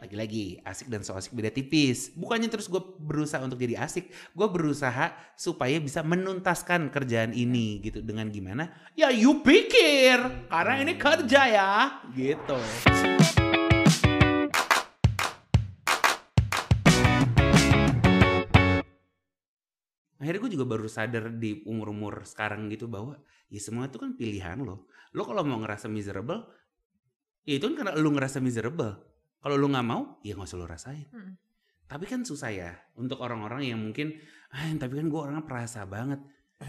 lagi-lagi asik dan so asik beda tipis. Bukannya terus gue berusaha untuk jadi asik, gue berusaha supaya bisa menuntaskan kerjaan ini gitu dengan gimana? Ya you pikir, karena ini kerja ya, gitu. Akhirnya gue juga baru sadar di umur-umur sekarang gitu bahwa ya semua itu kan pilihan lo. Lo kalau mau ngerasa miserable, ya itu kan karena lo ngerasa miserable. Kalau lo nggak mau, ya nggak usah lo rasain. Hmm. Tapi kan susah ya untuk orang-orang yang mungkin, ah tapi kan gue orangnya perasa banget.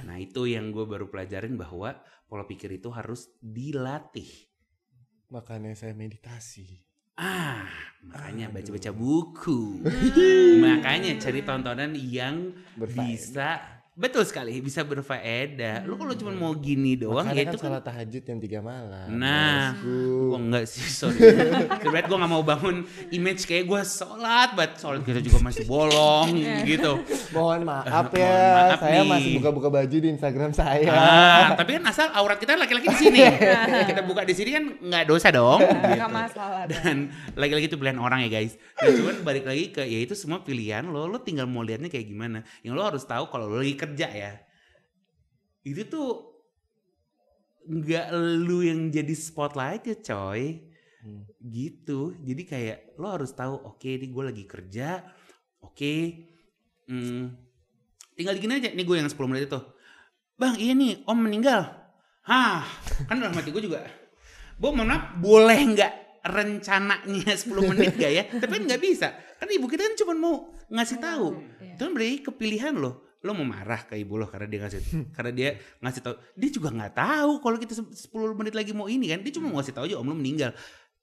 Nah itu yang gue baru pelajarin bahwa pola pikir itu harus dilatih. Makanya saya meditasi. Ah, makanya Aduh. baca-baca buku. makanya cari tontonan yang Berfaedah. bisa betul sekali bisa berfaedah. Lu kalau cuma mau gini doang Makanya ya kan itu kan salat tahajud yang tiga malam. Nah. Gua enggak sih, sorry. Sebenernya gue gak mau bangun image kayak gue sholat, but sholat kita juga masih bolong gitu. Mohon maaf Mohon ya, maaf saya nih. masih buka-buka baju di Instagram saya. Ah, tapi kan asal aurat kita laki-laki di sini. kita buka di sini kan nggak dosa dong. Gak gitu. masalah. Dan lagi-lagi itu pilihan orang ya guys. Dan cuman balik lagi ke ya itu semua pilihan lo, lo tinggal mau liatnya kayak gimana. Yang lo harus tahu kalau lo lagi kerja ya. Itu tuh nggak lu yang jadi spotlight ya coy. Hmm. Gitu. Jadi kayak lo harus tahu oke ini gue lagi kerja. Oke. hmm, tinggal gini aja nih gue yang 10 menit itu. Bang iya nih om meninggal. Hah kan dalam hati gue juga. Bu mohon maaf boleh nggak rencananya 10 menit gak ya? Tapi kan nggak bisa. Kan ibu kita kan cuma mau ngasih tahu. Iya. Itu kan berarti kepilihan lo. Lo mau marah ke ibu lo karena dia ngasih karena dia ngasih tahu. Dia juga nggak tahu kalau kita se- 10 menit lagi mau ini kan. Dia cuma mau ngasih tahu aja om lo meninggal.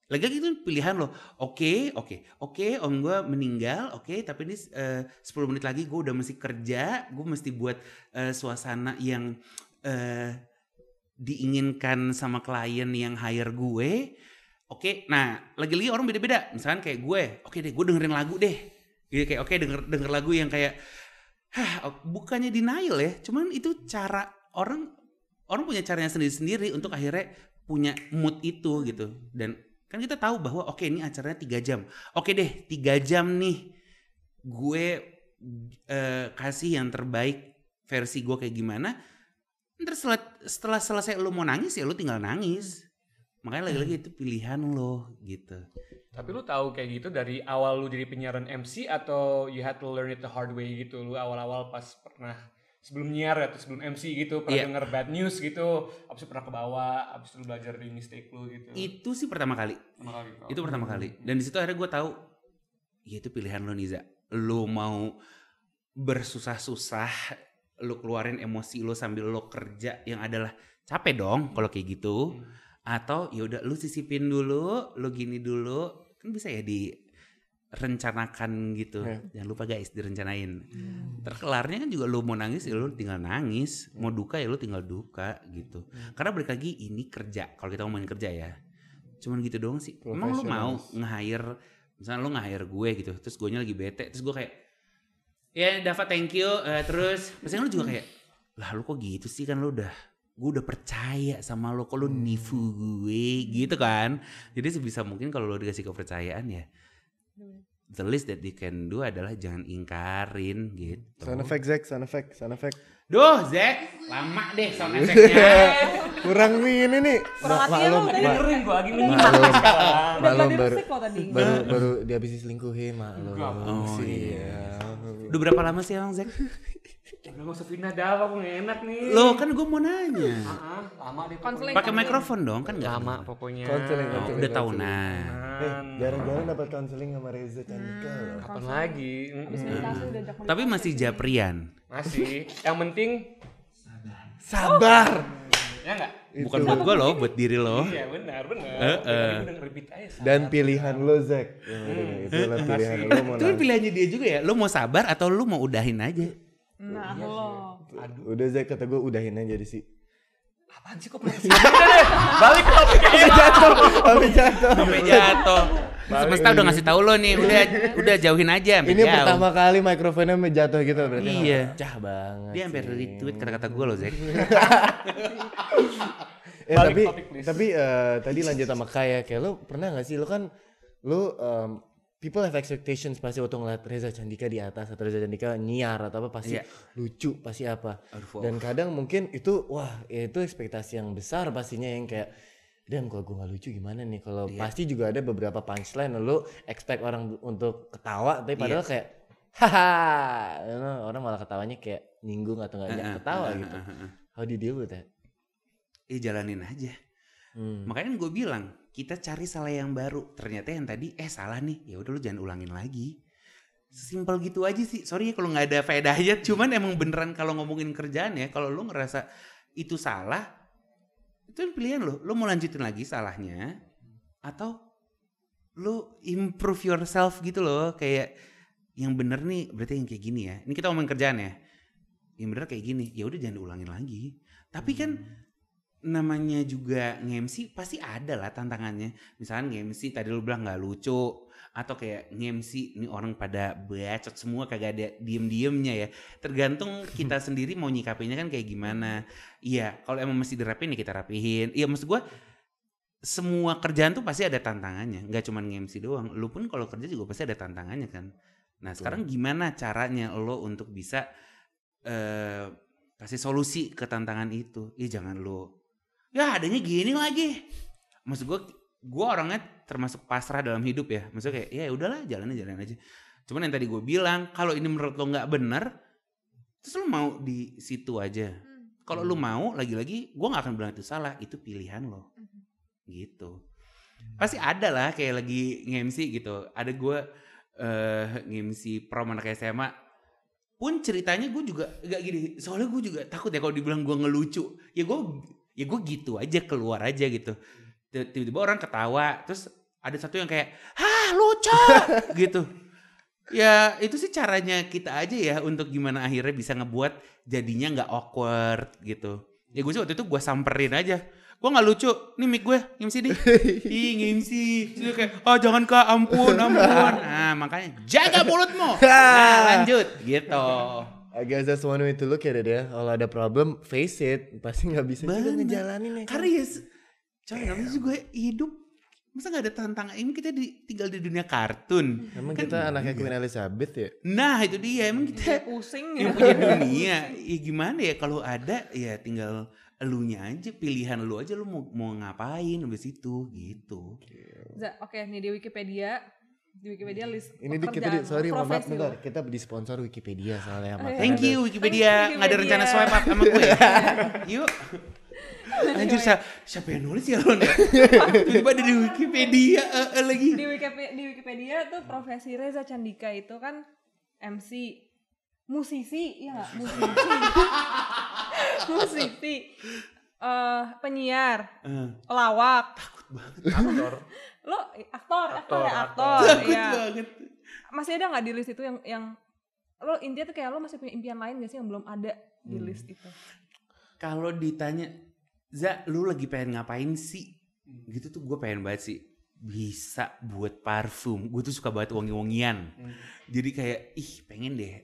Lagi-lagi itu pilihan lo. Oke, oke, oke om gue meninggal. Oke, tapi ini eh, 10 menit lagi gue udah mesti kerja. Gue mesti buat eh, suasana yang eh, diinginkan sama klien yang hire gue. Oke, nah lagi-lagi orang beda-beda. Misalkan kayak gue, oke deh, gue dengerin lagu deh. Gitu kayak oke denger denger lagu yang kayak, hah bukannya denial ya, cuman itu cara orang orang punya caranya sendiri-sendiri untuk akhirnya punya mood itu gitu. Dan kan kita tahu bahwa oke ini acaranya tiga jam. Oke deh, tiga jam nih gue eh, kasih yang terbaik versi gue kayak gimana. Ntar setelah, setelah selesai lo mau nangis ya lo tinggal nangis. Makanya lagi-lagi itu pilihan lo gitu. Tapi lu tahu kayak gitu dari awal lu jadi penyiaran MC atau you had to learn it the hard way gitu. Lu awal-awal pas pernah sebelum nyiar atau sebelum MC gitu pernah Iya. denger bad news gitu, abis itu pernah ke bawah, abis itu lu belajar dari mistake lu gitu. Itu sih pertama kali. Pertama kali. Oh. Itu pertama kali. Dan di situ akhirnya gue tahu, ya itu pilihan lo Niza. Lo mau bersusah-susah, lo keluarin emosi lo sambil lo kerja yang adalah capek dong kalau kayak gitu. Hmm. Atau ya udah lo sisipin dulu, lo gini dulu, kan bisa ya direncanakan gitu. Ya. Jangan lupa guys direncanain. Hmm. Terkelarnya kan juga lo mau nangis ya lo tinggal nangis, mau duka ya lo tinggal duka gitu. Karena balik lagi ini kerja. Kalau kita ngomongin kerja ya, cuman gitu doang sih. Emang lo mau nge-hire, misalnya lo nge-hire gue gitu, terus gue lagi bete, terus gue kayak, ya Dava thank you, Eh, terus, misalnya lo juga kayak, lah lo kok gitu sih kan lo udah, gue udah percaya sama lo, kok lo nifu gue gitu kan. Jadi sebisa mungkin kalau lo dikasih kepercayaan ya, the least that you can do adalah jangan ingkarin gitu. Sound effect Zack, sound effect, sound effect. Duh, Zack, lama deh sound effect-nya. Kurang nih ini nih. Kurang Ma- hati ya lu, ma- dengerin gua lagi menyimak. Udah maklum gladi baru baru baru dihabisi selingkuhin maklum. Oh, sih. iya. ya. Udah berapa lama sih emang Zack? Udah gak usah pindah dah, aku enak nih. Lo kan gue mau nanya. Ah, lama deh. Konseling. Pakai mikrofon dong kan nggak? Lama pokoknya. Konseling, Oh, udah tahunan. Eh, jarang-jarang dapat konseling sama Reza Candika Hmm. loh. Kapan lagi? Udah ajak Tapi masih japrian. Masih. Yang penting Sabar. ya enggak? Bukan buat gue loh, buat diri lo. Iya benar benar. Eh, eh. Dan pilihan lo Zack. Yang penting itu adalah pilihan lo mau Itu pilihannya dia juga ya. Lo mau sabar atau lo mau udahin aja? Nah, lo. Aduh, Udah Zack kata gue udahin aja di sih. apaan sih kok pernah Udah deh, balik ke topiknya. Tapi jatuh. Sampai jatuh. Semesta udah ngasih tahu lo nih, udah udah jauhin aja sampai Ini jauh. pertama kali mikrofonnya jatuh gitu berarti. Iya. Pecah banget. Dia sampai sih. retweet kata-kata gue loh, Zack. Eh Balik tapi topik, please. tapi eh, tadi lanjut sama Kaya kayak lu pernah gak sih lu kan lu em, people have expectations pasti waktu ngeliat Reza Candika di atas atau Reza Candika nyiar atau apa pasti Iya. lucu pasti apa Aduh, dan kadang mungkin itu wah ya itu ekspektasi yang besar pastinya yang kayak dan kalau gue nggak lucu gimana nih kalau Iya. pasti juga ada beberapa punchline lo expect orang untuk ketawa tapi Iya. padahal kayak haha you know, orang malah ketawanya kayak nyinggung atau nggak Heeh, ketawa heeh, gitu heeh, heeh. how do you deal with that Eh jalanin aja. Hmm. Makanya gue bilang kita cari salah yang baru. Ternyata yang tadi eh salah nih. Ya udah lu jangan ulangin lagi. Simpel gitu aja sih. Sorry ya kalau nggak ada faedahnya. Cuman emang beneran kalau ngomongin kerjaan ya. Kalau lu ngerasa itu salah, itu kan pilihan lo. Lu mau lanjutin lagi salahnya atau lu improve yourself gitu loh. Kayak yang bener nih berarti yang kayak gini ya. Ini kita ngomongin kerjaan ya. Yang bener kayak gini. Ya udah jangan diulangin lagi. Tapi kan namanya juga nge-MC pasti ada lah tantangannya. Misalkan nge-MC tadi lu bilang nggak lucu atau kayak nge-MC ini orang pada bacot semua kagak ada diem-diemnya ya. Tergantung kita sendiri mau nyikapinya kan kayak gimana. Iya, kalau emang mesti dirapin ya kita rapihin. Iya maksud gua semua kerjaan tuh pasti ada tantangannya, nggak cuma nge-MC doang. Lu pun kalau kerja juga pasti ada tantangannya kan. Nah, sekarang gimana caranya lo untuk bisa eh kasih solusi ke tantangan itu? Ya jangan lo ya adanya gini lagi. Maksud gue gue orangnya termasuk pasrah dalam hidup ya. Maksudnya kayak ya udahlah jalan aja jalan aja. Cuman yang tadi gue bilang kalau ini menurut lo nggak benar terus lo mau di situ aja. Kalau lo mau lagi-lagi gue nggak akan bilang itu salah itu pilihan lo. Gitu. Pasti ada lah kayak lagi nge-MC gitu. Ada gue eh nge-MC prom anak SMA pun ceritanya gue juga gak gini. Soalnya gue juga takut ya kalau dibilang gue ngelucu. Ya gue ya gue gitu aja keluar aja gitu. Tiba-tiba orang ketawa terus ada satu yang kayak hah lucu! gitu. Ya itu sih caranya kita aja ya untuk gimana akhirnya bisa ngebuat jadinya nggak awkward gitu. Ya gue sih waktu itu gue samperin aja. Gue nggak lucu nih mic gue ngimsi di ih ngimsi. Terus kayak oh jangan kak. Ampun ampun. Nah makanya jaga mulutmu. Nah lanjut gitu I guess that's one way to look at it ya. Kalau ada problem, face it. Pasti nggak bisa juga Bener. ngejalanin ya. kan? Karena ya, coy namanya juga hidup. Masa gak ada tantangan? Ini kita di, tinggal di dunia kartun. Emang Kan kita anaknya Queen Elizabeth ya? Nah itu dia, emang kita Kayak pusing ya. yang punya dunia. Ya gimana ya kalau ada ya tinggal elunya aja, pilihan lu aja lu mau, mau ngapain habis itu gitu. Oke nih di Wikipedia, di Wikipedia list Ini dikit tadi, sorry mohon maaf bentar. Kita di sponsor Wikipedia soalnya. Makanya Thank ada- you Wikipedia, nggak ada rencana swipe up sama gue ya. Yuk. Anjir siapa, siapa yang nulis ya lo? Tiba-tiba ada di Wikipedia eh, eh, lagi. Di Wikipedia, di Wikipedia tuh profesi Reza Candika itu kan MC, musisi, ya nggak? Musisi, musisi, eh penyiar, Eh, pelawak, aktor lo aktor, aktor, ya Aktor, aktor, ya. banget. Masih ada nggak di list itu yang yang lo intinya tuh kayak lo masih punya impian lain gak sih yang belum ada di Hmm. list itu? kalau ditanya Za lu lagi pengen ngapain sih gitu tuh gue pengen banget sih bisa buat parfum gue tuh suka banget wangi-wangian Hmm. jadi kayak ih pengen deh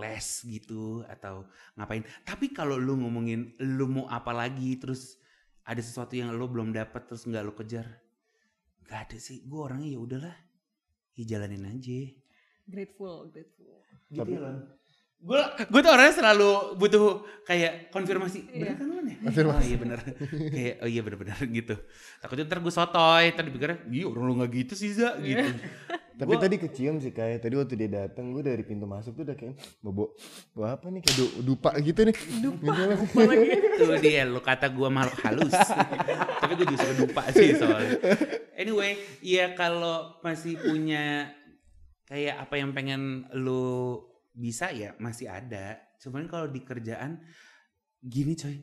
les gitu atau ngapain tapi kalau lu ngomongin lu mau apa lagi terus ada sesuatu yang lu belum dapat terus nggak lu kejar nggak ada sih. Gue orangnya ya udahlah ya jalanin aja. Grateful, grateful. gitu Tapi- ya Lon gue gue tuh orangnya selalu butuh kayak konfirmasi. Bener Iya. kan Lon ya? Konfirmasi. oh iya bener. Kayak oh iya bener-bener gitu. Takutnya ntar gue sotoy ntar dipikirnya iya orang lu gak gitu sih Za gitu Tapi Gua- tadi kecium sih kayak tadi waktu dia datang gue dari pintu masuk tuh udah kayak bobo bawa apa nih? Kayak du- dupa gitu nih. Dupa. itu dia lu kata gue makhluk halus. Tapi gue juga suka lupa sih soalnya. Anyway ya kalau masih punya kayak apa yang pengen lu bisa ya masih ada. Cuman kalau di kerjaan gini coy.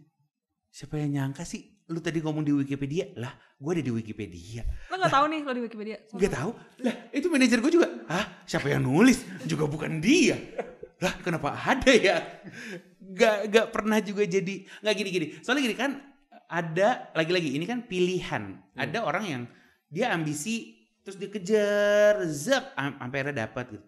Siapa yang nyangka sih lu tadi ngomong di Wikipedia lah gue ada di Wikipedia. Lo gak tahu nih lo di Wikipedia? Gak tahu? Lah itu manajer gue juga. Ah siapa yang nulis? Juga bukan dia. Lah kenapa ada ya? Gak gak pernah juga jadi nggak gini gini soalnya gini kan ada lagi-lagi ini kan pilihan. Ada orang yang dia ambisi terus dikejar zap am- sampai akhirnya dapat gitu.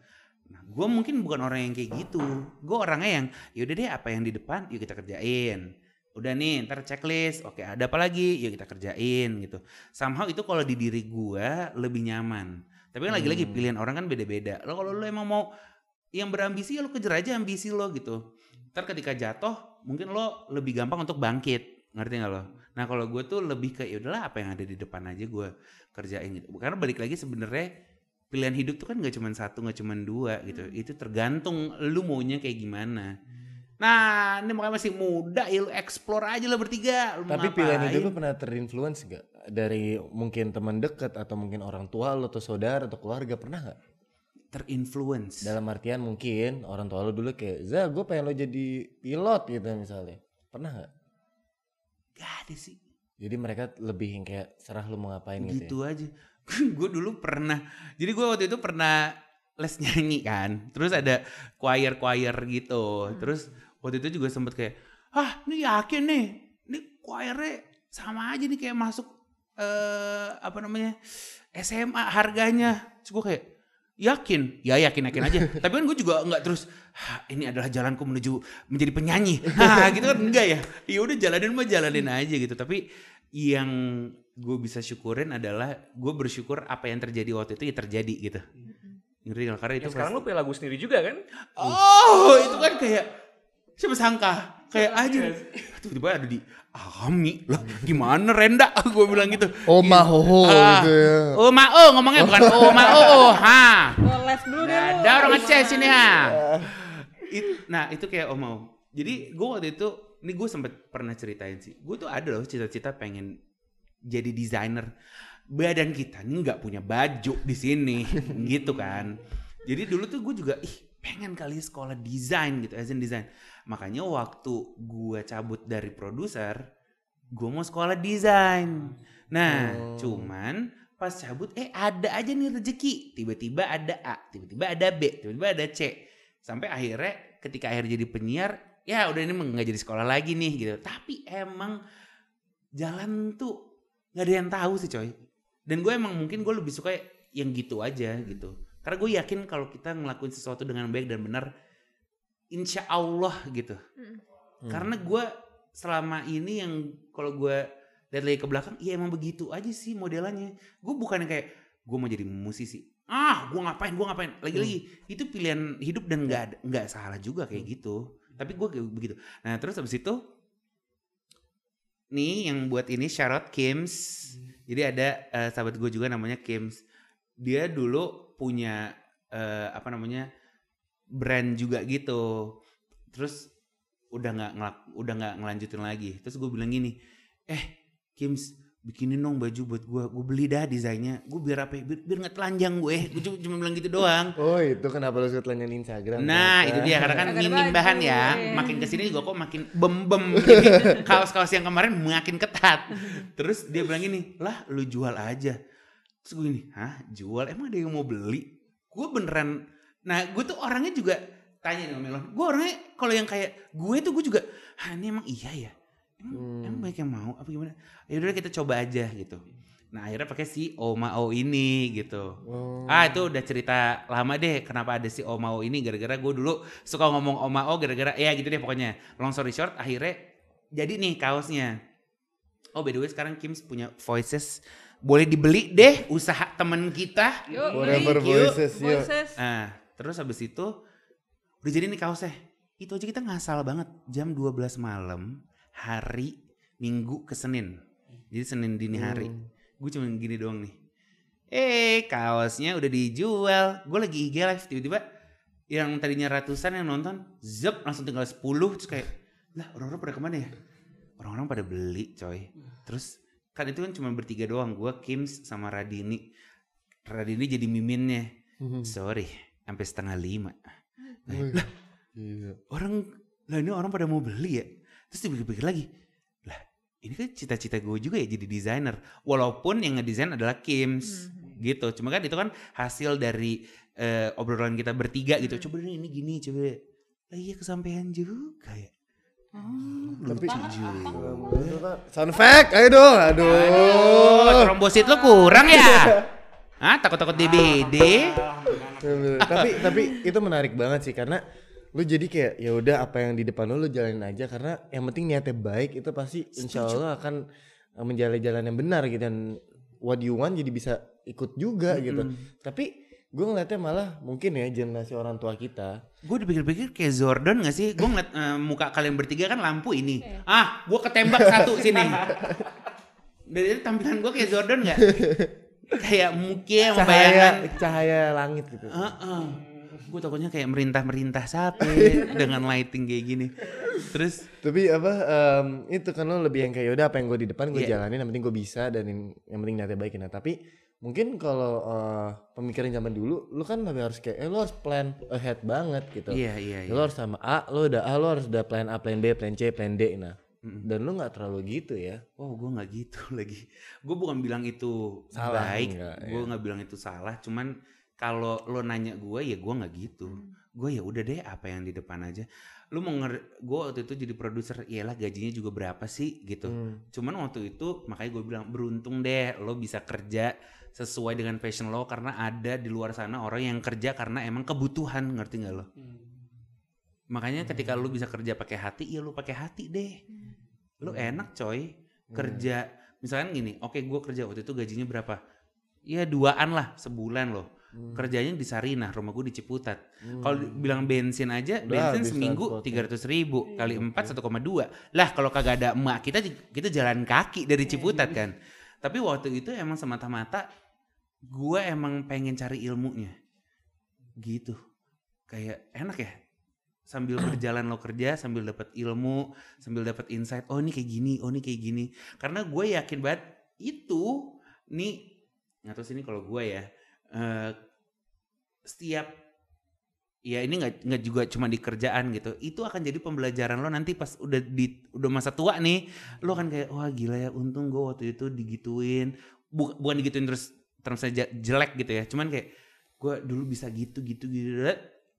Nah gue mungkin bukan orang yang kayak gitu. Gue orangnya yang yaudah deh apa yang di depan yuk kita kerjain udah nih ntar checklist oke ada apa lagi yuk kita kerjain gitu somehow itu kalau di diri gue lebih nyaman Tapi kan lagi-lagi pilihan orang kan beda-beda. Lo kalau lo emang mau yang berambisi ya lo kejar aja ambisi lo gitu. Ntar ketika jatuh mungkin lo lebih gampang untuk bangkit. Ngerti gak lo? Nah kalau gue tuh lebih ke ya udahlah apa yang ada di depan aja gue kerjain gitu. Karena balik lagi sebenarnya pilihan hidup tuh kan gak cuma satu, gak cuma dua gitu. Itu tergantung lu maunya kayak gimana. Nah, ini makanya masih muda ya lu explore aja lah bertiga. Lu Tapi pilihan ngapain. itu lu pernah terinfluence gak? Dari mungkin teman dekat atau mungkin orang tua lo atau saudara atau keluarga pernah gak? terinfluence. Dalam artian mungkin orang tua lo dulu kayak, Za gue pengen lo jadi pilot gitu misalnya. Pernah gak? Gak ada sih. Jadi mereka lebih yang kayak serah lo mau ngapain gitu, gitu aja gue dulu pernah jadi gue waktu itu pernah les nyanyi kan terus ada choir choir gitu terus waktu itu juga sempet kayak ah ini yakin nih ini choirnya sama aja nih kayak masuk eh apa namanya SMA harganya. Terus gue kayak yakin? Ya yakin yakin aja. Tapi kan gue juga nggak terus "Hah, ini adalah jalanku menuju menjadi penyanyi. Hah, gitu kan enggak ya. Ya udah jalanin mah jalanin aja gitu. Tapi yang gue bisa syukurin adalah gue bersyukur apa yang terjadi waktu itu ya terjadi gitu. Ngerti nggak? karena itu Ya, sekarang lu punya lagu sendiri juga kan? oh itu kan kayak siapa sangka kayak aja tiba-tiba ada di Ami lah gimana Renda gue bilang gitu Oh mahoho Ah. gitu ya. oh ma oh ngomongnya bukan oh ma oh, oh ha les dulu deh ada orang ngecek sini ha. It- nah itu kayak om mau. Jadi gue waktu itu, ini gue sempet pernah ceritain sih. Gue tuh ada loh cita-cita pengen jadi desainer. Badan kita nih nggak punya baju di sini, gitu kan. Jadi dulu tuh gue juga ih pengen kali sekolah desain gitu, as in desain. Makanya waktu gue cabut dari produser, gue mau sekolah desain. Nah, Oh. cuman pas cabut eh ada aja nih rezeki. Tiba-tiba ada A, tiba-tiba ada B, tiba-tiba ada C. Sampai akhirnya ketika akhirnya jadi penyiar, ya udah ini nggak jadi sekolah lagi nih gitu. Tapi emang jalan tuh nggak ada yang tahu sih coy. Dan gue emang mungkin gue lebih suka yang gitu aja gitu. Karena gue yakin kalau kita ngelakuin sesuatu dengan baik dan benar, insya Allah gitu. Hmm. Karena gue selama ini yang kalau gue lihat lagi ke belakang, iya emang begitu aja sih modelannya. Gue bukan yang kayak gue mau jadi musisi. Ah, gue ngapain, gue ngapain. Lagi-lagi itu pilihan hidup dan nggak nggak salah juga kayak gitu. Tapi gue kayak begitu. Nah terus habis itu, nih yang buat ini Charlotte Kims. Jadi ada eh, sahabat gue juga namanya Kims. Dia dulu punya eh, apa namanya brand juga gitu. Terus udah nggak ngelak- udah nggak ngelanjutin lagi. Terus gue bilang gini, eh Kims bikinin dong baju buat gue. Gue beli dah desainnya. Gue biar apa? ya? Biar, biar nggak telanjang gue. Gue cuma, cuma bilang gitu doang. Oh itu kenapa lo suka telanjang di Instagram? Nah ternyata. itu dia karena kan minim bahan ya. Makin ke sini juga kok makin bem-bem. Jadi kaos-kaos yang kemarin makin ketat. Terus dia bilang gini, lah lu jual aja. Terus gue gini, hah jual? Emang ada yang mau beli? Gue beneran, nah gue tuh orangnya juga tanya nih sama Melon. Gue orangnya kalau yang kayak gue tuh gue juga, ah ini emang iya ya? Emang, Hmm. emang banyak yang mau? Apa gimana? Ya udah kita coba aja gitu. Nah akhirnya pakai si Oma O ini gitu. Oh. Ah itu udah cerita lama deh kenapa ada si Omao ini gara-gara gue dulu suka ngomong Omao gara-gara ya gitu deh pokoknya long story short akhirnya jadi nih kaosnya. Oh by the way sekarang Kims punya voices boleh dibeli deh usaha temen kita. Yuk, Forever beli. Yuk. voices yuk. Voices. Nah terus habis itu udah jadi nih kaosnya. Itu aja kita ngasal banget jam 12 malam hari Minggu ke Senin. Jadi Senin dini hari. Hmm. Gue cuma gini doang nih. Eh kaosnya udah dijual. Gue lagi IG live tiba-tiba yang tadinya ratusan yang nonton, zep langsung tinggal 10 terus kayak lah orang-orang pada ke mana ya? Orang-orang pada beli coy. Terus kan itu kan cuma bertiga doang. Gue Kims sama Radini. Radini jadi miminnya. Hmm. Sorry, sampai setengah lima. Wih, Gila. Orang lah ini orang pada mau beli ya. Terus dipikir-pikir lagi, lah ini kan cita-cita gue juga ya jadi desainer. Walaupun yang ngedesain adalah Kims gitu. Cuma kan itu kan hasil dari eh, obrolan kita bertiga gitu. Coba deh ini gini, coba. Lah iya kesampaian juga ya. Oh, Tapi. Sound fact, ayo dong. Aduh. Oh, trombosit lo kurang ya? Hah, takut-takut DBD? tapi tapi itu menarik banget sih karena lu jadi kayak ya udah apa yang di depan lu lu jalanin aja karena yang penting niatnya baik itu pasti insya Allah akan eh, menjalani jalan yang benar gitu dan what you want jadi bisa ikut juga gitu. Tapi gue ngeliatnya malah mungkin ya generasi orang tua kita Gue dipikir-pikir kayak Jordan gak sih? Gue ngeliat eh, muka kalian bertiga kan lampu ini. Ah, gue ketembak satu sini. Dari itu tampilan gue kayak Jordan gak? kayak sama cahaya bayangan. cahaya langit gitu. Gue takutnya kayak merintah-merintah sapi dengan lighting kayak gini. Terus Tapi apa em, itu kan lo lebih yang kayak yaudah apa yang gue di depan gue Iya. jalanin yang penting gue bisa dan yang, yang penting niatnya baik nah tapi mungkin kalau eh, pemikiran zaman dulu lu kan lebih harus kayak eh lo harus plan ahead banget gitu. iya iya iya. Lo harus sama A, lo udah A, lo harus udah plan A, plan B, plan C, plan D nah. Mm-mm. Dan lo nggak terlalu gitu ya. Oh, gue nggak gitu lagi. Gue bukan bilang itu Salah, baik. Gue ya. nggak bilang itu salah. Cuman kalau lo nanya gue ya gue nggak gitu. Gue ya udah deh apa yang di depan aja. Lu mau nger, gue waktu itu jadi produser, iyalah gajinya juga berapa sih gitu. Hmm. Cuman waktu itu makanya gue bilang beruntung deh lo bisa kerja sesuai dengan passion lo karena ada di luar sana orang yang kerja karena emang kebutuhan ngerti nggak lo? Makanya ketika lu bisa kerja pakai hati, ya lu pakai hati deh. Lu enak coy kerja. Misalkan gini, oke gue kerja waktu itu gajinya berapa? Ya duaan lah sebulan loh. Hmm. Kerjanya di Sarinah, rumah gue di Ciputat. Hmm. Kalau bilang bensin aja, Udah bensin seminggu tiga ratus ribu kali empat 1,2 lah kalau kagak ada emak kita kita jalan kaki dari Ciputat kan. Tapi waktu itu emang semata-mata gue emang pengen cari ilmunya, gitu. Kayak enak ya, sambil berjalan lo kerja, sambil dapat ilmu, sambil dapat insight. Oh ini kayak gini, oh ini kayak gini. Karena gue yakin banget itu nih nggak tahu sini kalau gue ya eh, setiap ya ini nggak nggak juga cuma di kerjaan gitu itu akan jadi pembelajaran lo nanti pas udah di udah masa tua nih lo kan kayak wah gila ya untung gue waktu itu digituin Bu- bukan digituin terus terus saja jelek gitu ya cuman kayak gue dulu bisa gitu gitu gitu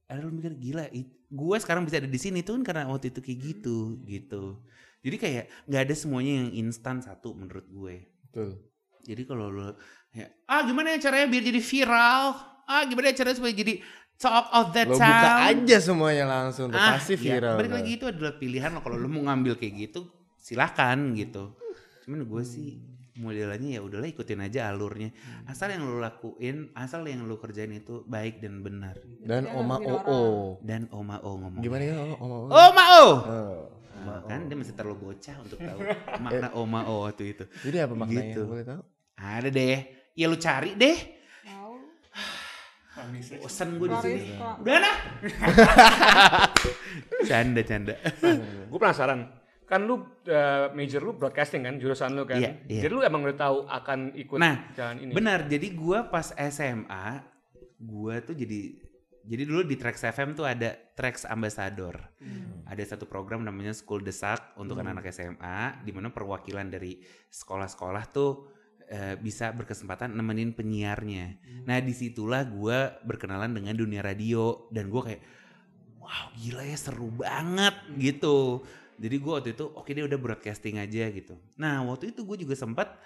ada lo mikir gila gue sekarang bisa ada di sini tuh kan karena waktu itu kayak gitu gitu jadi kayak nggak ada semuanya yang instan satu menurut gue Betul. jadi kalau lo ya, ah gimana ya caranya biar jadi viral? Ah gimana ya caranya supaya jadi talk of that Lo town? buka aja semuanya langsung Ah, pasti iya, viral. balik lagi itu adalah pilihan lo. Kalau lo mau ngambil kayak gitu, silakan gitu. Cuman gue sih modelannya ya udahlah ikutin aja alurnya. Asal yang lo lakuin, asal yang lo kerjain itu baik dan benar. Dan Oma Oo. Dan Oma O ngomong. Gimana ya Oma Oo? Oh Ma O. Oh, Nah, kan dia masih terlalu bocah untuk tahu makna Oma O waktu itu. Jadi apa maknanya? Gitu. Boleh tahu? Ada deh. Ya lu cari deh. Tahu. Bosan gue di sini. Udah nah. canda canda. Gue penasaran. Kan lu uh, major lu broadcasting kan, jurusan lu kan. Iya, iya. Jadi lu emang udah tahu akan ikut Nah, jalan ini. Benar. Jadi gue pas SMA, gue tuh jadi jadi dulu di Trax FM tuh ada Trax Ambassador. Ada satu program namanya School Desak untuk anak-anak SMA, di mana perwakilan dari sekolah-sekolah tuh eh, bisa berkesempatan nemenin penyiarnya. Nah di situlah gue berkenalan dengan dunia radio dan gue kayak, wow gila ya seru banget gitu. Jadi gue waktu itu oke deh udah broadcasting aja gitu. Nah waktu itu gue juga sempat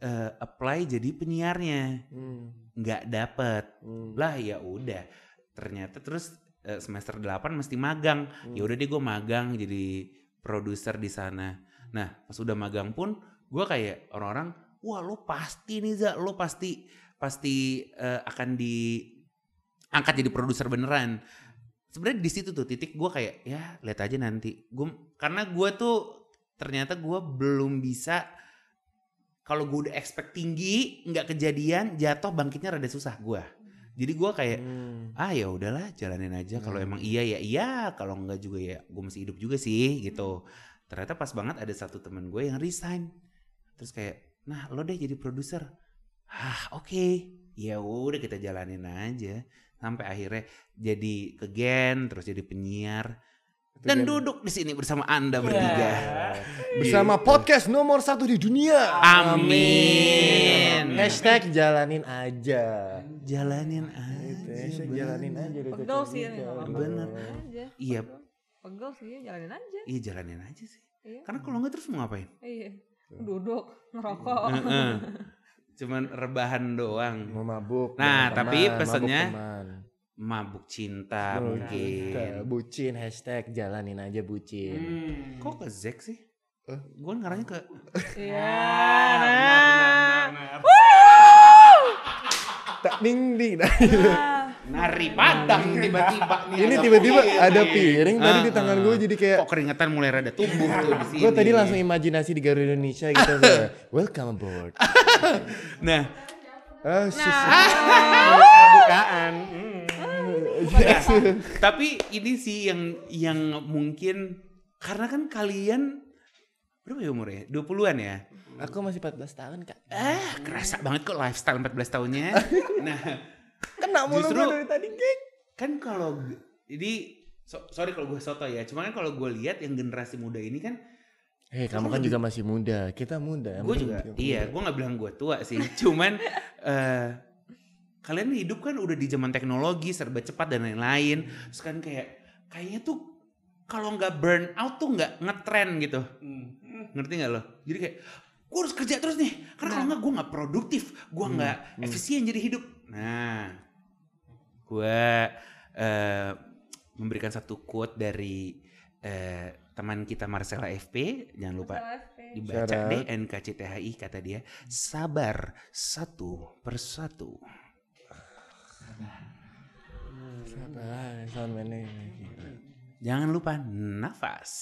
eh, apply jadi penyiarnya, Hmm. nggak dapet. Hmm. Lah ya udah. Ternyata terus eh, semester 8 mesti magang. Ya udah deh gue magang jadi produser di sana. Nah, pas udah magang pun gue kayak orang-orang, wah lo pasti nih Za, lo pasti pasti eh, akan diangkat jadi produser beneran. Sebenarnya di situ tuh titik gue kayak ya lihat aja nanti. Gue karena gue tuh ternyata gue belum bisa kalau gue udah expect tinggi nggak kejadian jatuh bangkitnya rada susah gue. Jadi gue kayak Hmm. ah ya udahlah jalanin aja. Kalau emang iya ya iya. Kalau enggak juga ya gue masih hidup juga sih gitu. Ternyata pas banget ada satu teman gue yang resign. Terus kayak nah lo deh jadi produser. Ah oke. Ya udah kita jalanin aja sampai akhirnya jadi ke Gen terus jadi penyiar dan duduk di sini bersama anda bertiga Bersama podcast nomor satu di dunia. Amin. Hashtag jalanin aja. jalanin Itu, aja hashtag bener. jalanin aja. Pegel sih nggak apa-apa. Bener. Iya Pegel sih jalanin aja. iya jalanin aja sih Iya. karena kalau enggak terus mau ngapain Iya. Duduk ngerokok. Cuman rebahan doang. Mau mabuk. Nah, tapi teman, mabuk pesennya teman. Mabuk cinta Oh, mungkin. cinta. Bucin hashtag jalanin aja bucin. Hmm. Kok ke Zack sih? Eh? Gue ngarangnya ke Iya. Benar, Nah. benar, benar. tak ding ding. Nah, Nah, Nari padang tiba-tiba nih. ini tiba-tiba ada piring tadi di Ah, tangan ah. gue jadi kayak Kok keringetan mulai rada tumbuh tuh di sini. gue tadi langsung imajinasi di Garuda Indonesia gitu kayak, welcome aboard. Nah, Ah, sus. bukaan. Hmm. tapi ini sih yang yang mungkin karena kan kalian berapa ya umurnya? 20-an ya? Aku masih 14 tahun kak. Ah, kerasa banget kok lifestyle 14 tahunnya. Nah, Kena mulu Justru- dari tadi geng. kan kalau ini so- sorry kalau gue soto ya, cuma kan kalau gue lihat yang generasi muda ini kan Hei kamu kan juga masih muda, kita muda. Gue juga kita iya muda. gue nggak bilang gue tua sih cuman eh kalian hidup kan udah di zaman teknologi serba cepat dan lain-lain terus kan kayak kayaknya tuh kalau nggak burn out tuh nggak ngetren gitu Hmm. ngerti nggak lo jadi kayak gue harus kerja terus nih karena kalau nggak gue nggak produktif gue nggak efisien jadi hidup nah gue eh, memberikan satu quote dari eh, teman kita Marcella FP jangan lupa FP. dibaca Syarat. deh NKCTHI kata dia. Sabar satu persatu. Jangan lupa nafas.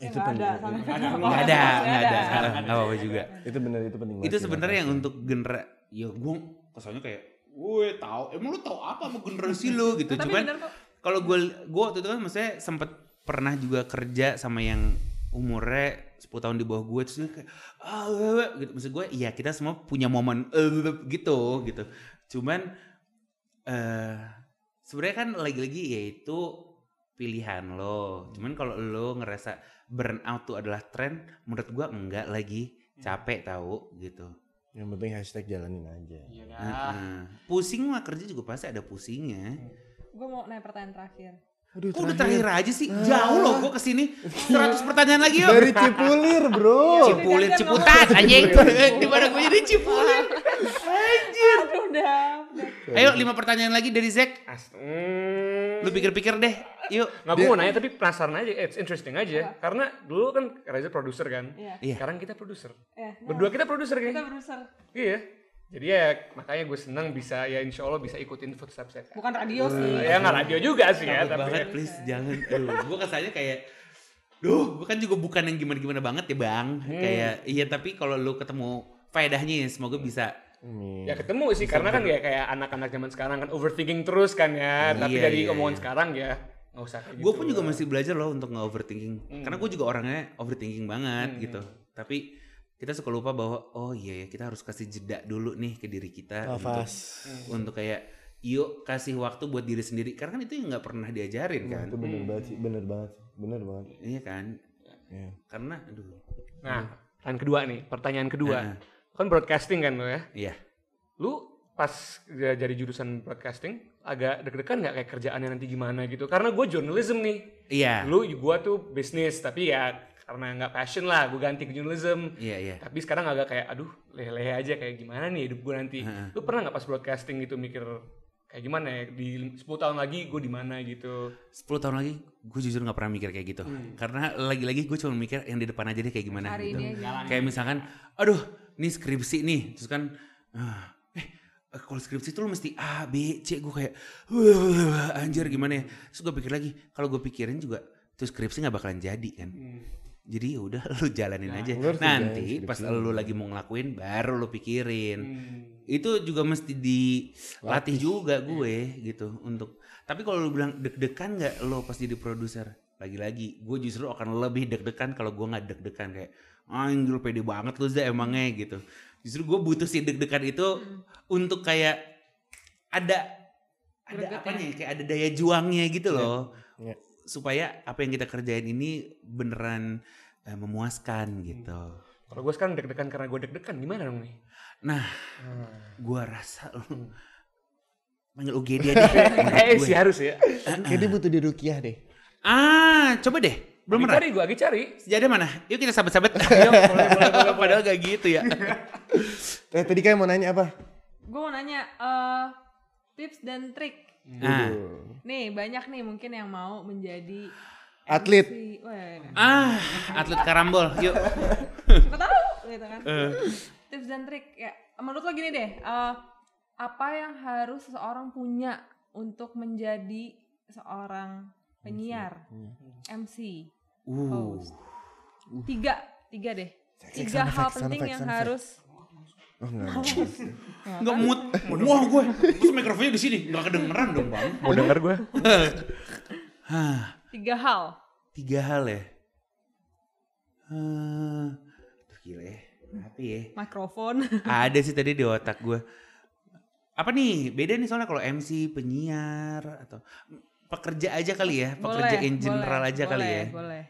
Ya, Itu penting. ada, nggak ada nggak ada. Nggak apa-apa juga. Itu benar itu penting. itu sebenarnya yang untuk genera ya gue kesannya kayak gue tahu. Emang lu tahu apa sama generasi lu gitu? Tapi cuman kalau gue gue waktu itu kan maksudnya sempet pernah juga kerja sama yang umurnya 10 tahun di bawah gue terus kayak ah weh," gitu. Maksud gue iya kita semua punya momen eh, gitu gitu. Cuman eh sebenarnya kan lagi-lagi yaitu pilihan lo. Cuman kalau lo ngerasa burnout tuh adalah tren menurut gue enggak lagi. Capek tahu gitu Yang penting hashtag jalanin aja. Iya kan. Pusing mah kerja juga pasti ada pusingnya Gue mau nanya pertanyaan terakhir. Aduh, Kok udah terakhir aja sih? Jauh loh gue ke sini. 100 pertanyaan lagi yuk. Dari Cipulir, bro. Cipulir, Jangan Ciputat, anjing. Di mana gue jadi Cipulir? Aduh, udah. Ayo lima pertanyaan lagi dari Zack. Hmm. Lu pikir-pikir deh. Yuk. Nggak gue mau nanya tapi penasaran aja, it's interesting aja. Karena dulu kan Reza produser kan. Iya. Iya. Sekarang kita produser. Ya, nah, Berdua kita produser kita kan? berusaha. Iya. Jadi ya makanya gue senang bisa ya insya Allah bisa ikutin footsteps saya. Bukan radio sih. Ya nggak radio juga sih ya, tapi banget please jangan. Aduh, gue kesannya kayak Duh, gue kan juga bukan yang gimana-gimana banget ya bang. Kayak, iya tapi kalau lu ketemu faedahnya ya semoga bisa. Amin. ya ketemu sih karena kan ya kayak anak-anak zaman sekarang kan overthinking terus kan ya. tapi Iya, dari iya, omongan iya. sekarang ya nggak usah kayak Gue gitu. pun juga masih belajar loh untuk nggak overthinking. Karena gue juga orangnya overthinking banget Hmm. gitu. Tapi kita suka lupa bahwa oh iya ya kita harus kasih jeda dulu nih ke diri kita untuk Nafas. untuk kayak yuk kasih waktu buat diri sendiri karena kan itu yang nggak pernah diajarin kan Itu bener banget sih, bener banget. Bener banget. iya kan Iya. karena aduh Nah, pertanyaan kedua nih, pertanyaan kedua. Heeh. Kan broadcasting kan lo ya. iya Lu pas ja- jadi jurusan broadcasting agak deg-degan nggak kayak kerjaannya nanti gimana gitu? Karena gue journalism nih. iya Dulu gue tuh bisnis, tapi ya karena nggak passion lah, gue ganti ke journalism. iya iya Tapi sekarang agak kayak, aduh lehe-lehe aja kayak gimana nih hidup gue nanti. Heeh. Lu pernah nggak pas broadcasting gitu mikir kayak gimana ya di 10 tahun lagi gue di mana gitu? 10 tahun lagi gue jujur nggak pernah mikir kayak gitu karena lagi-lagi gue cuma mikir yang di depan aja deh kayak gimana Hari gitu kayak misalkan aduh ini skripsi nih. Terus kan ah, eh kalau skripsi tuh lu mesti A B C. Gue kayak "Wah, anjir gimana ya? Terus gue pikir lagi kalau gue pikirin juga tuh skripsi nggak bakalan jadi kan? Jadi ya udah lu jalanin aja. Lu harus nanti kerjain pas lu lagi mau ngelakuin baru lu pikirin. Hmm. itu juga mesti dilatih juga gue gitu untuk tapi kalau lu bilang deg-degan nggak lo pas jadi produser? Lagi-lagi gue justru akan lebih deg-degan kalau gue nggak deg-degan kayak anjir lu pede banget lu Zah emangnya gitu justru gue butuh si deg-degan itu untuk kayak ada ada Greget apa nih kayak ada daya juangnya gitu loh Iya. supaya apa yang kita kerjain ini beneran eh, memuaskan gitu Kalau gue sekarang deg-degan karena gue deg-degan gimana dong nih? nah Hmm. gua rasa lu panggil UGD deh Eh gue. sih harus ya. Kayak dia butuh dirukiah deh. ah coba deh belum Lagi pernah cari gue lagi cari. sejadah mana yuk kita sahabat-sahabat Ayo, boleh, boleh, boleh. padahal gak gitu ya Eh tadi kayak mau nanya apa? Gue mau nanya eh, tips dan trik. nah. Nih banyak nih mungkin yang mau menjadi Atlet. MC. Wah, ah atlet karambol yuk siapa tahu gitu kan. Eh. Tips dan trik ya. Menurut lo gini deh. eh, apa yang harus seseorang punya untuk menjadi seorang penyiar MC Uh. host tiga tiga deh tiga hal effect, penting effect, yang effect. harus Oh enggak. Enggak mood. Wah gue. Terus mikrofonnya di sini. Enggak kedengeran dong bang. Mau denger gue? Tiga hal Tiga hal ya. Tuh gila ya. Apa ya? mikrofon Ada sih tadi di otak gue. Apa nih? Beda nih soalnya kalau MC, penyiar atau pekerja aja kali ya, pekerja Boleh, in general boleh, aja kali boleh, ya. boleh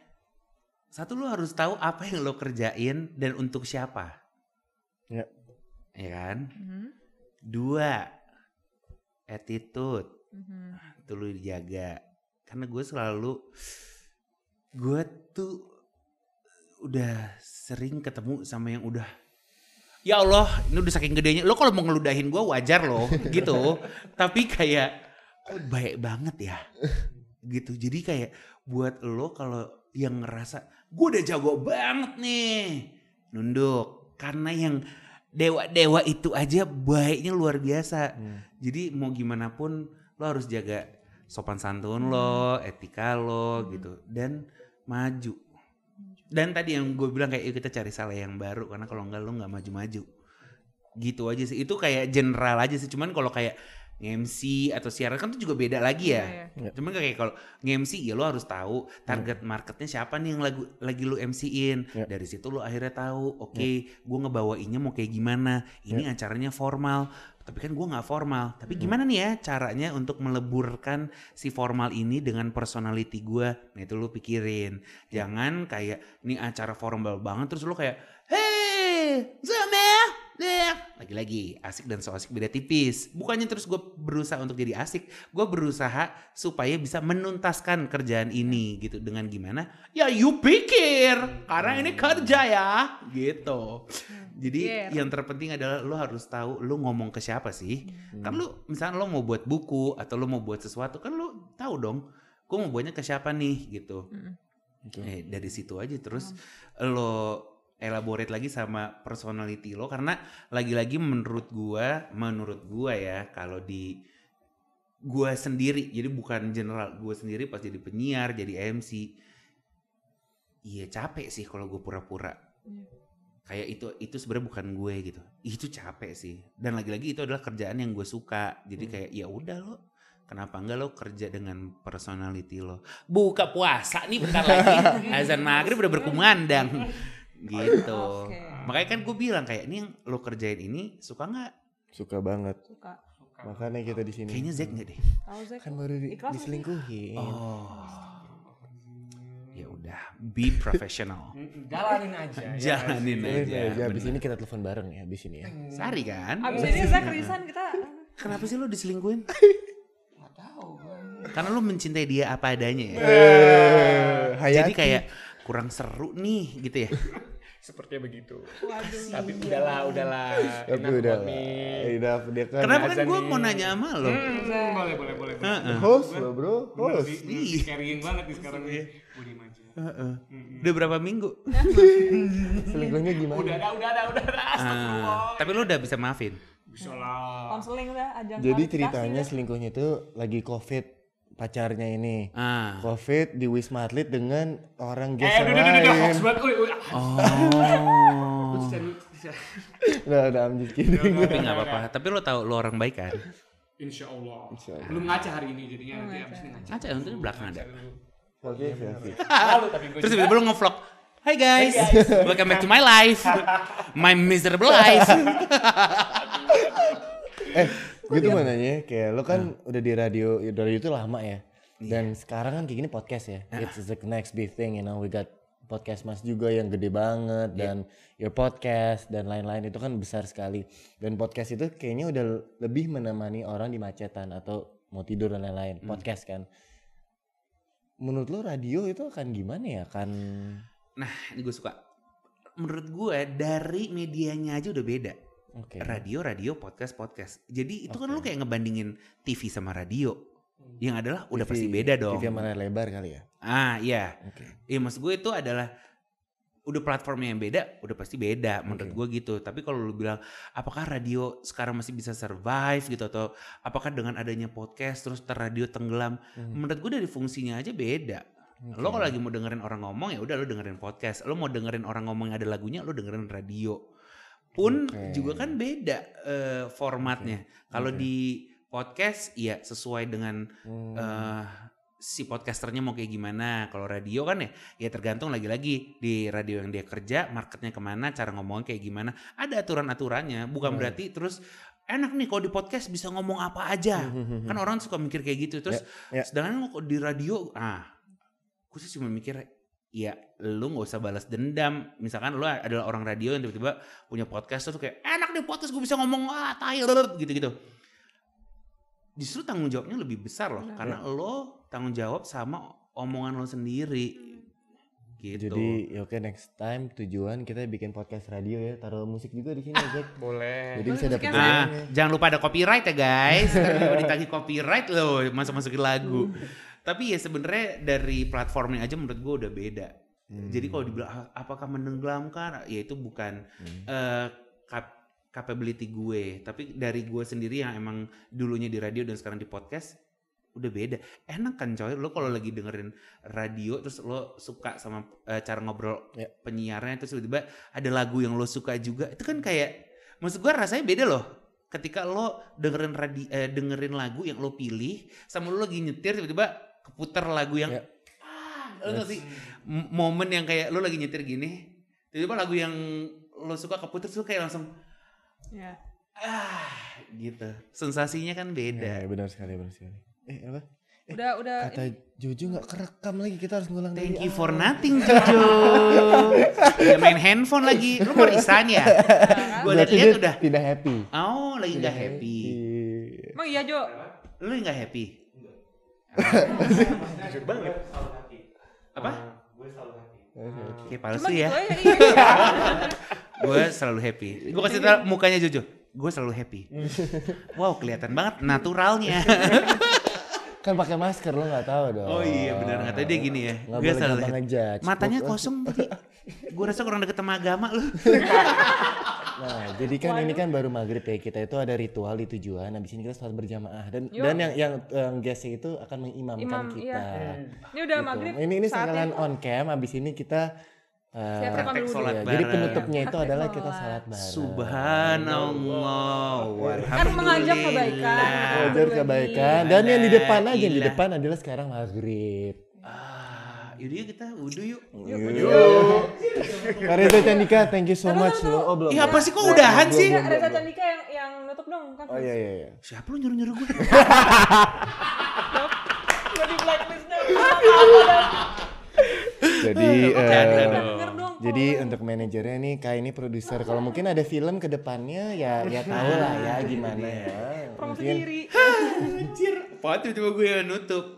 Satu lu harus tahu apa yang lo kerjain dan untuk siapa. Ya. Ya kan? Mhm, Dua, attitude. mhm. Itu lu dijaga. Karena gue selalu, gue tuh udah sering ketemu sama yang udah Ya Allah, ini udah saking gedenya. Lo kalau mau ngeludahin gue wajar loh, gitu. Tapi kayak, kok baik banget ya, gitu. Jadi kayak buat lo kalau yang ngerasa gue udah jago banget nih, nunduk. Karena yang dewa-dewa itu aja baiknya luar biasa. Hmm. Jadi mau gimana pun lo harus jaga sopan santun lo, etika lo gitu dan maju. Dan tadi yang gue bilang kayak "Yuk kita cari salah yang baru karena kalau enggak lo nggak maju-maju. Gitu aja sih. Itu kayak general aja sih. Cuman kalau kayak MC atau siaran kan itu juga beda lagi ya. Iya, iya. Cuman kayak kalau nge-MC ya lo harus tahu target marketnya siapa nih yang lagu, lagi lu MC-in. Ya. Dari situ lo akhirnya tahu, oke, gue ngebawainnya mau kayak gimana. Ini acaranya formal, tapi kan gue nggak formal. Tapi gimana nih ya caranya untuk meleburkan si formal ini dengan personality gue? Nah itu lo pikirin. Jangan kayak ini acara formal banget terus lo kayak, hey, Zama, Deh, lagi-lagi asik dan so asik beda tipis. Bukannya terus gue berusaha untuk jadi asik, gue berusaha supaya bisa menuntaskan kerjaan ini gitu dengan gimana? Ya you pikir, karena ini kerja ya, gitu. Jadi Pikir. yang terpenting adalah lo harus tahu lo ngomong ke siapa sih. Kan lo misalnya lo mau buat buku atau lo mau buat sesuatu kan lo tahu dong, gue mau buatnya ke siapa nih gitu. Mm. Betul. Eh, dari situ aja terus lo elaborate lagi sama personality lo karena lagi-lagi menurut gua menurut gua ya kalau di gua sendiri jadi bukan general gua sendiri pas jadi penyiar jadi MC iya capek sih kalau gue pura-pura. Iya. kayak itu itu sebenarnya bukan gue gitu. Itu capek sih. Dan lagi-lagi itu adalah kerjaan yang gue suka. Jadi kayak ya udah lo kenapa enggak lo kerja dengan personality lo? Buka puasa nih bentar lagi. Azan maghrib udah berkumandang gitu Oke. makanya kan gue bilang kayak ini yang lo kerjain ini suka nggak Suka banget. suka Makanya kita di sini. kayaknya Zack nggak deh tahu Zek kan baru di, Ikhlas diselingkuhin. oh ya udah be professional Mm, Jalanin aja. ya. jalanin Boleh, aja boleh. Abis bener. ini kita telepon bareng ya, abis ini ya. Sari kan abis ini Zek resign kita kenapa sih lo diselingkuhin Nggak tahu. karena lo mencintai dia apa adanya ya Eh, jadi kayak kurang seru nih gitu ya Sepertinya begitu. waduh Tapi udahlah, udahlah. Tapi Enough udah dia kan kenapa kan gue mau nanya sama lo Hmm, boleh, boleh, boleh. boleh. Heeh. host lo bro, host. sih, bener sih, carrying banget nih sekarang nih. Budi maju. Heeh. udah berapa minggu Selingkuhnya gimana? Udah ada, udah ada, udah ada. Astagfirullah. Ah, tapi lo udah bisa maafin Bisa lah. konseling udah ajang Jadi ceritanya udah. selingkuhnya itu lagi covid pacarnya ini. ah Covid di Wisma Atlet dengan orang Eh, geser udah, udah, udah, udah, hoax lain. Uy, uy, ah. oh. Udah, udah, I'm just kidding. tapi nggak apa-apa tapi lo tahu lo orang baik kan Insya Allah. Insya Allah. Belum ngaca hari ini jadinya nanti ngaca. abis ini ngaca. ngaca nanti di belakang ada Oke, oke. Terus tiba-tiba lo ngevlog Hai guys, welcome back to my life, my miserable life. Eh, gue tuh mau nanya, kayak lo kan udah di radio, ya radio itu lama ya. Dan sekarang kan kayak gini podcast ya. It's the next big thing, you know. We got podcast Mas juga yang gede banget dan your podcast dan lain-lain itu kan besar sekali. Dan podcast itu kayaknya udah lebih menemani orang di macetan atau mau tidur dan lain-lain. Podcast kan. Menurut lo radio itu akan gimana ya? Kan Nah, ini gue suka. Menurut gue dari medianya aja udah beda. Oke. Radio, radio, podcast, podcast. Jadi itu kan Oke. lo kayak ngebandingin TV sama radio. Yang adalah udah TV pasti beda dong. TV yang mana lebar kali ya? Ah, iya. Oke. Iya maksud gue itu adalah udah platformnya yang beda, udah pasti beda menurut gue gitu. Tapi kalau lu bilang apakah radio sekarang masih bisa survive gitu atau apakah dengan adanya podcast terus ter radio tenggelam? Hmm. Menurut gue dari fungsinya aja beda. Lo kalau lagi mau dengerin orang ngomong ya udah lo dengerin podcast. Lo mau dengerin orang ngomong yang ada lagunya lo dengerin radio. Pun Oke. juga kan beda eh, formatnya. Kalau Oke. di podcast ya sesuai dengan Hmm. eh, si podcasternya mau kayak gimana. Kalau radio kan ya, ya tergantung lagi-lagi di radio yang dia kerja, marketnya ke mana, cara ngomongnya kayak gimana. Ada aturan-aturannya. Bukan Hmm. berarti terus enak nih kalau di podcast bisa ngomong apa aja. Hmm. Kan orang suka mikir kayak gitu. Terus Ya, ya. sedangkan kalau di radio, ah, gue sih cuma mikir ya lu nggak usah balas dendam misalkan lu adalah orang radio yang tiba-tiba punya podcast tuh kayak enak deh podcast gue bisa ngomong ah tai gitu-gitu justru tanggung jawabnya lebih besar loh Benar. karena lo tanggung jawab sama omongan lo sendiri gitu Jadi ya oke next time tujuan kita bikin podcast radio ya taruh musik juga di sini Jack. Boleh. Jadi bisa dapat apa? Nah, jangan lupa ada copyright ya guys. Ntar mau ditagih copyright loh, masuk-masukin lagu. Tapi ya sebenarnya dari platformnya aja menurut gue udah beda. Jadi kalau dibilang "Ah, apakah menenggelamkan, ya itu bukan Hmm. eh, cap- capability gue, tapi dari gue sendiri yang emang dulunya di radio dan sekarang di podcast udah beda. Enak kan coy, lo kalau lagi dengerin radio terus lo suka sama eh, cara ngobrol Ya. penyiarnya terus tiba-tiba ada lagu yang lo suka juga, itu kan kayak maksud gue rasanya beda loh. Ketika lo dengerin radi, eh, dengerin lagu yang lo pilih sama lo lagi nyetir tiba-tiba keputar lagu yang Ya. ah, lo ngerti? Momen yang kayak lo lagi nyetir gini tiba-tiba lagu yang lo suka keputar tuh kayak langsung Ya. ah gitu sensasinya kan Ya, beda benar sekali benar sekali. Eh apa? Udah udah Kata Jojo nggak kerekam lagi kita harus ngulang dari thank you awal. for nothing Jojo ya main handphone lagi lo mau resign ya gue lihat dia udah tidak happy. oh lagi nggak happy Emang iya Jo? lo nggak happy Jujur banget. apa Oke. kayak palsu Cuma ya gitu aja iya. gue selalu happy gue kasih tau mukanya Jojo gue selalu happy wow kelihatan banget naturalnya Kan pakai masker lo nggak tahu dong. Oh iya benar nggak tahu dia gini ya. Gue selalu ngejudge. matanya kosong tadi. Gue rasa kurang deket sama agama lu. Nah, jadi kan ini kan baru maghrib ya kita itu ada ritual di tujuan. Habis ini kita sholat berjamaah dan Yuk. dan yang yang yang guestnya itu akan mengimamkan Imam, kita. iya. Ini udah Gitu. maghrib. Ini ini sekalian on cam. Habis ini kita eh, rekam Praktek sholat ya, bareng. jadi penutupnya itu Praktek adalah sholat. kita salat bareng. Subhanallah. Kan mengajak kebaikan. Wajar kebaikan dan yang di depan aja yang di depan adalah sekarang maghrib. Ah, yaudah yuk kita wudhu yuk. Kareza Candika, thank you so much lo. Oh belum. Ih ya? apa sih kok udahan Belum, sih? belum, Reza. Candika yang yang nutup dong kan. Oh iya iya iya. Siapa lu nyuruh-nyuruh gue? Gue di blacklist. Jadi eh, dong. Denger dong. Jadi untuk manajernya nih Kak ini produser. Kalau mungkin ada film ke depannya ya ya tahu lah ya gimana ya. promosi Mungkin diri. Anjir. Apa tiba-tiba gue yang nutup.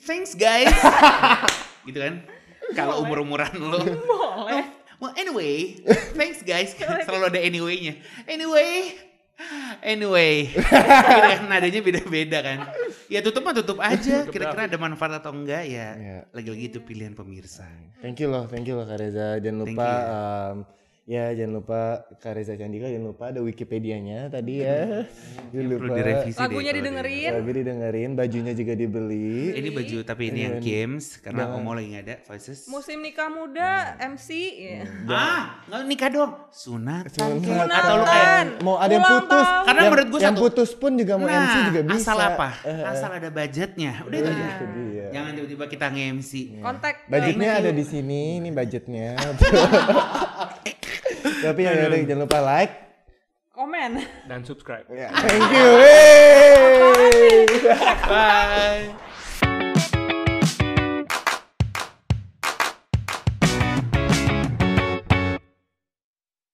Thanks guys. gitu kan. Kalau umur-umuran lo. Boleh. Well anyway, thanks guys. Selalu ada anyway-nya. Anyway, anyway. Gitu kan, nadanya beda-beda kan. Ya tutup mah tutup aja. Kira-kira ada manfaat atau enggak ya. Iya. Lagi-lagi itu pilihan pemirsa. thank you loh, thank you loh Kak Reza. Jangan Thank lupa you. Ya jangan lupa Kak Reza Candika jangan lupa ada Wikipedianya tadi ya. Jangan lupa. Direvisi deh Lagunya kalau didengerin. Lagu didengerin, bajunya juga dibeli. Ini baju tapi ini yang games karena dengan- Omo lagi nggak ada voices. Musim nikah muda, MC. ya. Ah, nggak nikah dong. Sunat. Sunat. Atau lu kayak mau ada yang putus. tahun. Karena yang, menurut gua yang satu- putus pun juga mau MC juga bisa. asal apa? Eh, eh. Asal ada budgetnya. Udah itu aja. Jangan tiba-tiba kita nge-MC. Kontak. Budgetnya ada di sini, ini budgetnya. Tapi ya udah jangan lupa like. Komen. Dan subscribe. Thank you. Hey. Bye.